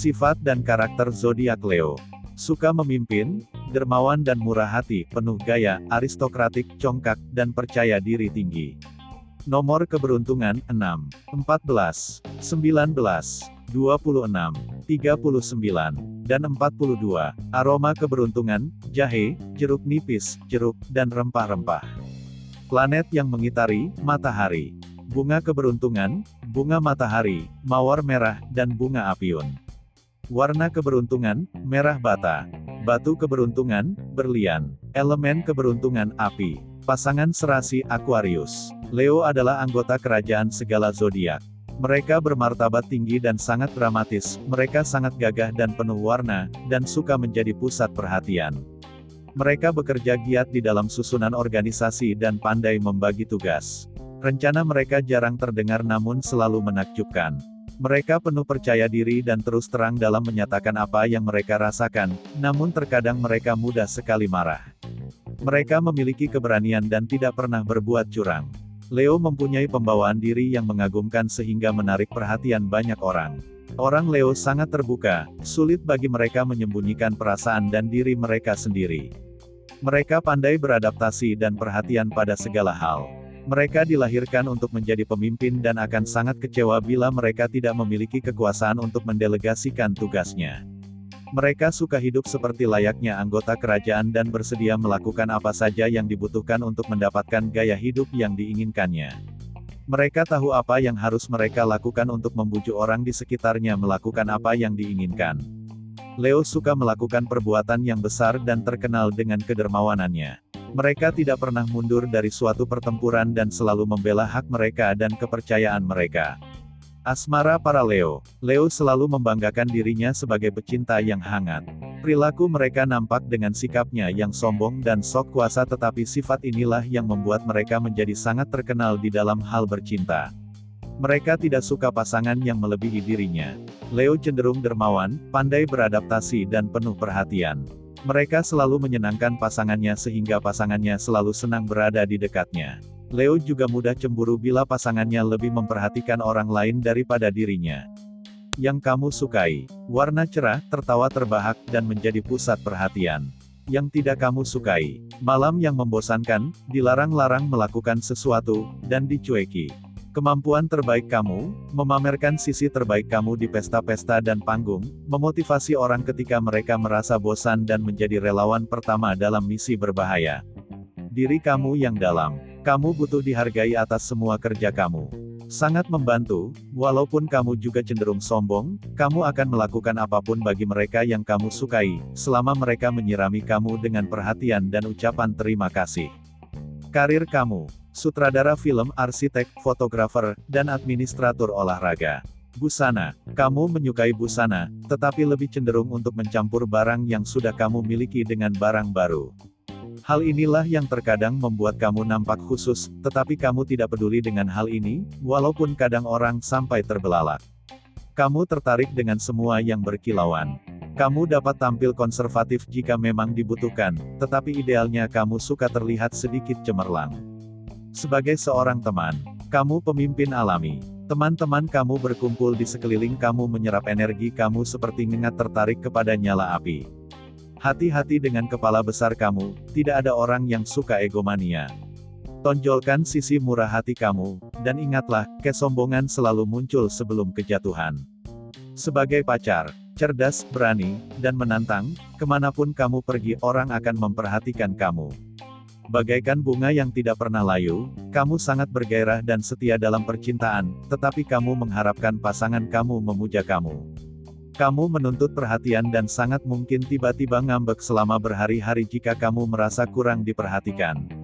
Sifat dan karakter zodiak Leo. Suka memimpin, dermawan dan murah hati, penuh gaya, aristokratik, congkak, dan percaya diri tinggi. Nomor keberuntungan 6, 14, 19, 26, 39, dan 42. Aroma keberuntungan, jahe, jeruk nipis, jeruk, dan rempah-rempah. Planet yang mengitari, matahari. Bunga keberuntungan, bunga matahari, mawar merah, dan bunga apiun. Warna keberuntungan, merah bata. Batu keberuntungan, berlian. Elemen keberuntungan, api. Pasangan serasi Aquarius. Leo adalah anggota kerajaan segala zodiak. Mereka bermartabat tinggi dan sangat dramatis, mereka sangat gagah dan penuh warna, dan suka menjadi pusat perhatian. Mereka bekerja giat di dalam susunan organisasi dan pandai membagi tugas. Rencana mereka jarang terdengar namun selalu menakjubkan. Mereka penuh percaya diri dan terus terang dalam menyatakan apa yang mereka rasakan, namun terkadang mereka mudah sekali marah. Mereka memiliki keberanian dan tidak pernah berbuat curang. Leo mempunyai pembawaan diri yang mengagumkan sehingga menarik perhatian banyak orang. Orang Leo sangat terbuka, sulit bagi mereka menyembunyikan perasaan dan diri mereka sendiri. Mereka pandai beradaptasi dan perhatian pada segala hal. Mereka dilahirkan untuk menjadi pemimpin dan akan sangat kecewa bila mereka tidak memiliki kekuasaan untuk mendelegasikan tugasnya. Mereka suka hidup seperti layaknya anggota kerajaan dan bersedia melakukan apa saja yang dibutuhkan untuk mendapatkan gaya hidup yang diinginkannya. Mereka tahu apa yang harus mereka lakukan untuk membujuk orang di sekitarnya melakukan apa yang diinginkan. Leo suka melakukan perbuatan yang besar dan terkenal dengan kedermawanannya. Mereka tidak pernah mundur dari suatu pertempuran dan selalu membela hak mereka dan kepercayaan mereka. Asmara para Leo. Leo selalu membanggakan dirinya sebagai pecinta yang hangat. Perilaku mereka nampak dengan sikapnya yang sombong dan sok kuasa tetapi sifat inilah yang membuat mereka menjadi sangat terkenal di dalam hal bercinta. Mereka tidak suka pasangan yang melebihi dirinya. Leo cenderung dermawan, pandai beradaptasi dan penuh perhatian. Mereka selalu menyenangkan pasangannya sehingga pasangannya selalu senang berada di dekatnya. Leo juga mudah cemburu bila pasangannya lebih memperhatikan orang lain daripada dirinya. Yang kamu sukai, warna cerah, tertawa terbahak, dan menjadi pusat perhatian. Yang tidak kamu sukai, malam yang membosankan, dilarang-larang melakukan sesuatu, dan dicueki. Kemampuan terbaik kamu, memamerkan sisi terbaik kamu di pesta-pesta dan panggung, memotivasi orang ketika mereka merasa bosan dan menjadi relawan pertama dalam misi berbahaya. Diri kamu yang dalam, kamu butuh dihargai atas semua kerja kamu. Sangat membantu, walaupun kamu juga cenderung sombong, kamu akan melakukan apa pun bagi mereka yang kamu sukai, selama mereka menyirami kamu dengan perhatian dan ucapan terima kasih. Karir kamu sutradara film, arsitek, fotografer, dan administrator olahraga. Busana. Kamu menyukai busana, tetapi lebih cenderung untuk mencampur barang yang sudah kamu miliki dengan barang baru. Hal inilah yang terkadang membuat kamu nampak khusus, tetapi kamu tidak peduli dengan hal ini, walaupun kadang orang sampai terbelalak. Kamu tertarik dengan semua yang berkilauan. Kamu dapat tampil konservatif jika memang dibutuhkan, tetapi idealnya kamu suka terlihat sedikit cemerlang. Sebagai seorang teman, kamu pemimpin alami. Teman-teman kamu berkumpul di sekeliling kamu menyerap energi kamu seperti ngengat tertarik kepada nyala api. Hati-hati dengan kepala besar kamu, tidak ada orang yang suka egomania. Tonjolkan sisi murah hati kamu, dan ingatlah, kesombongan selalu muncul sebelum kejatuhan. Sebagai pacar, cerdas, berani, dan menantang, ke mana pun kamu pergi orang akan memperhatikan kamu. Bagaikan bunga yang tidak pernah layu, kamu sangat bergairah dan setia dalam percintaan, tetapi kamu mengharapkan pasangan kamu memuja kamu. Kamu menuntut perhatian dan sangat mungkin tiba-tiba ngambek selama berhari-hari jika kamu merasa kurang diperhatikan.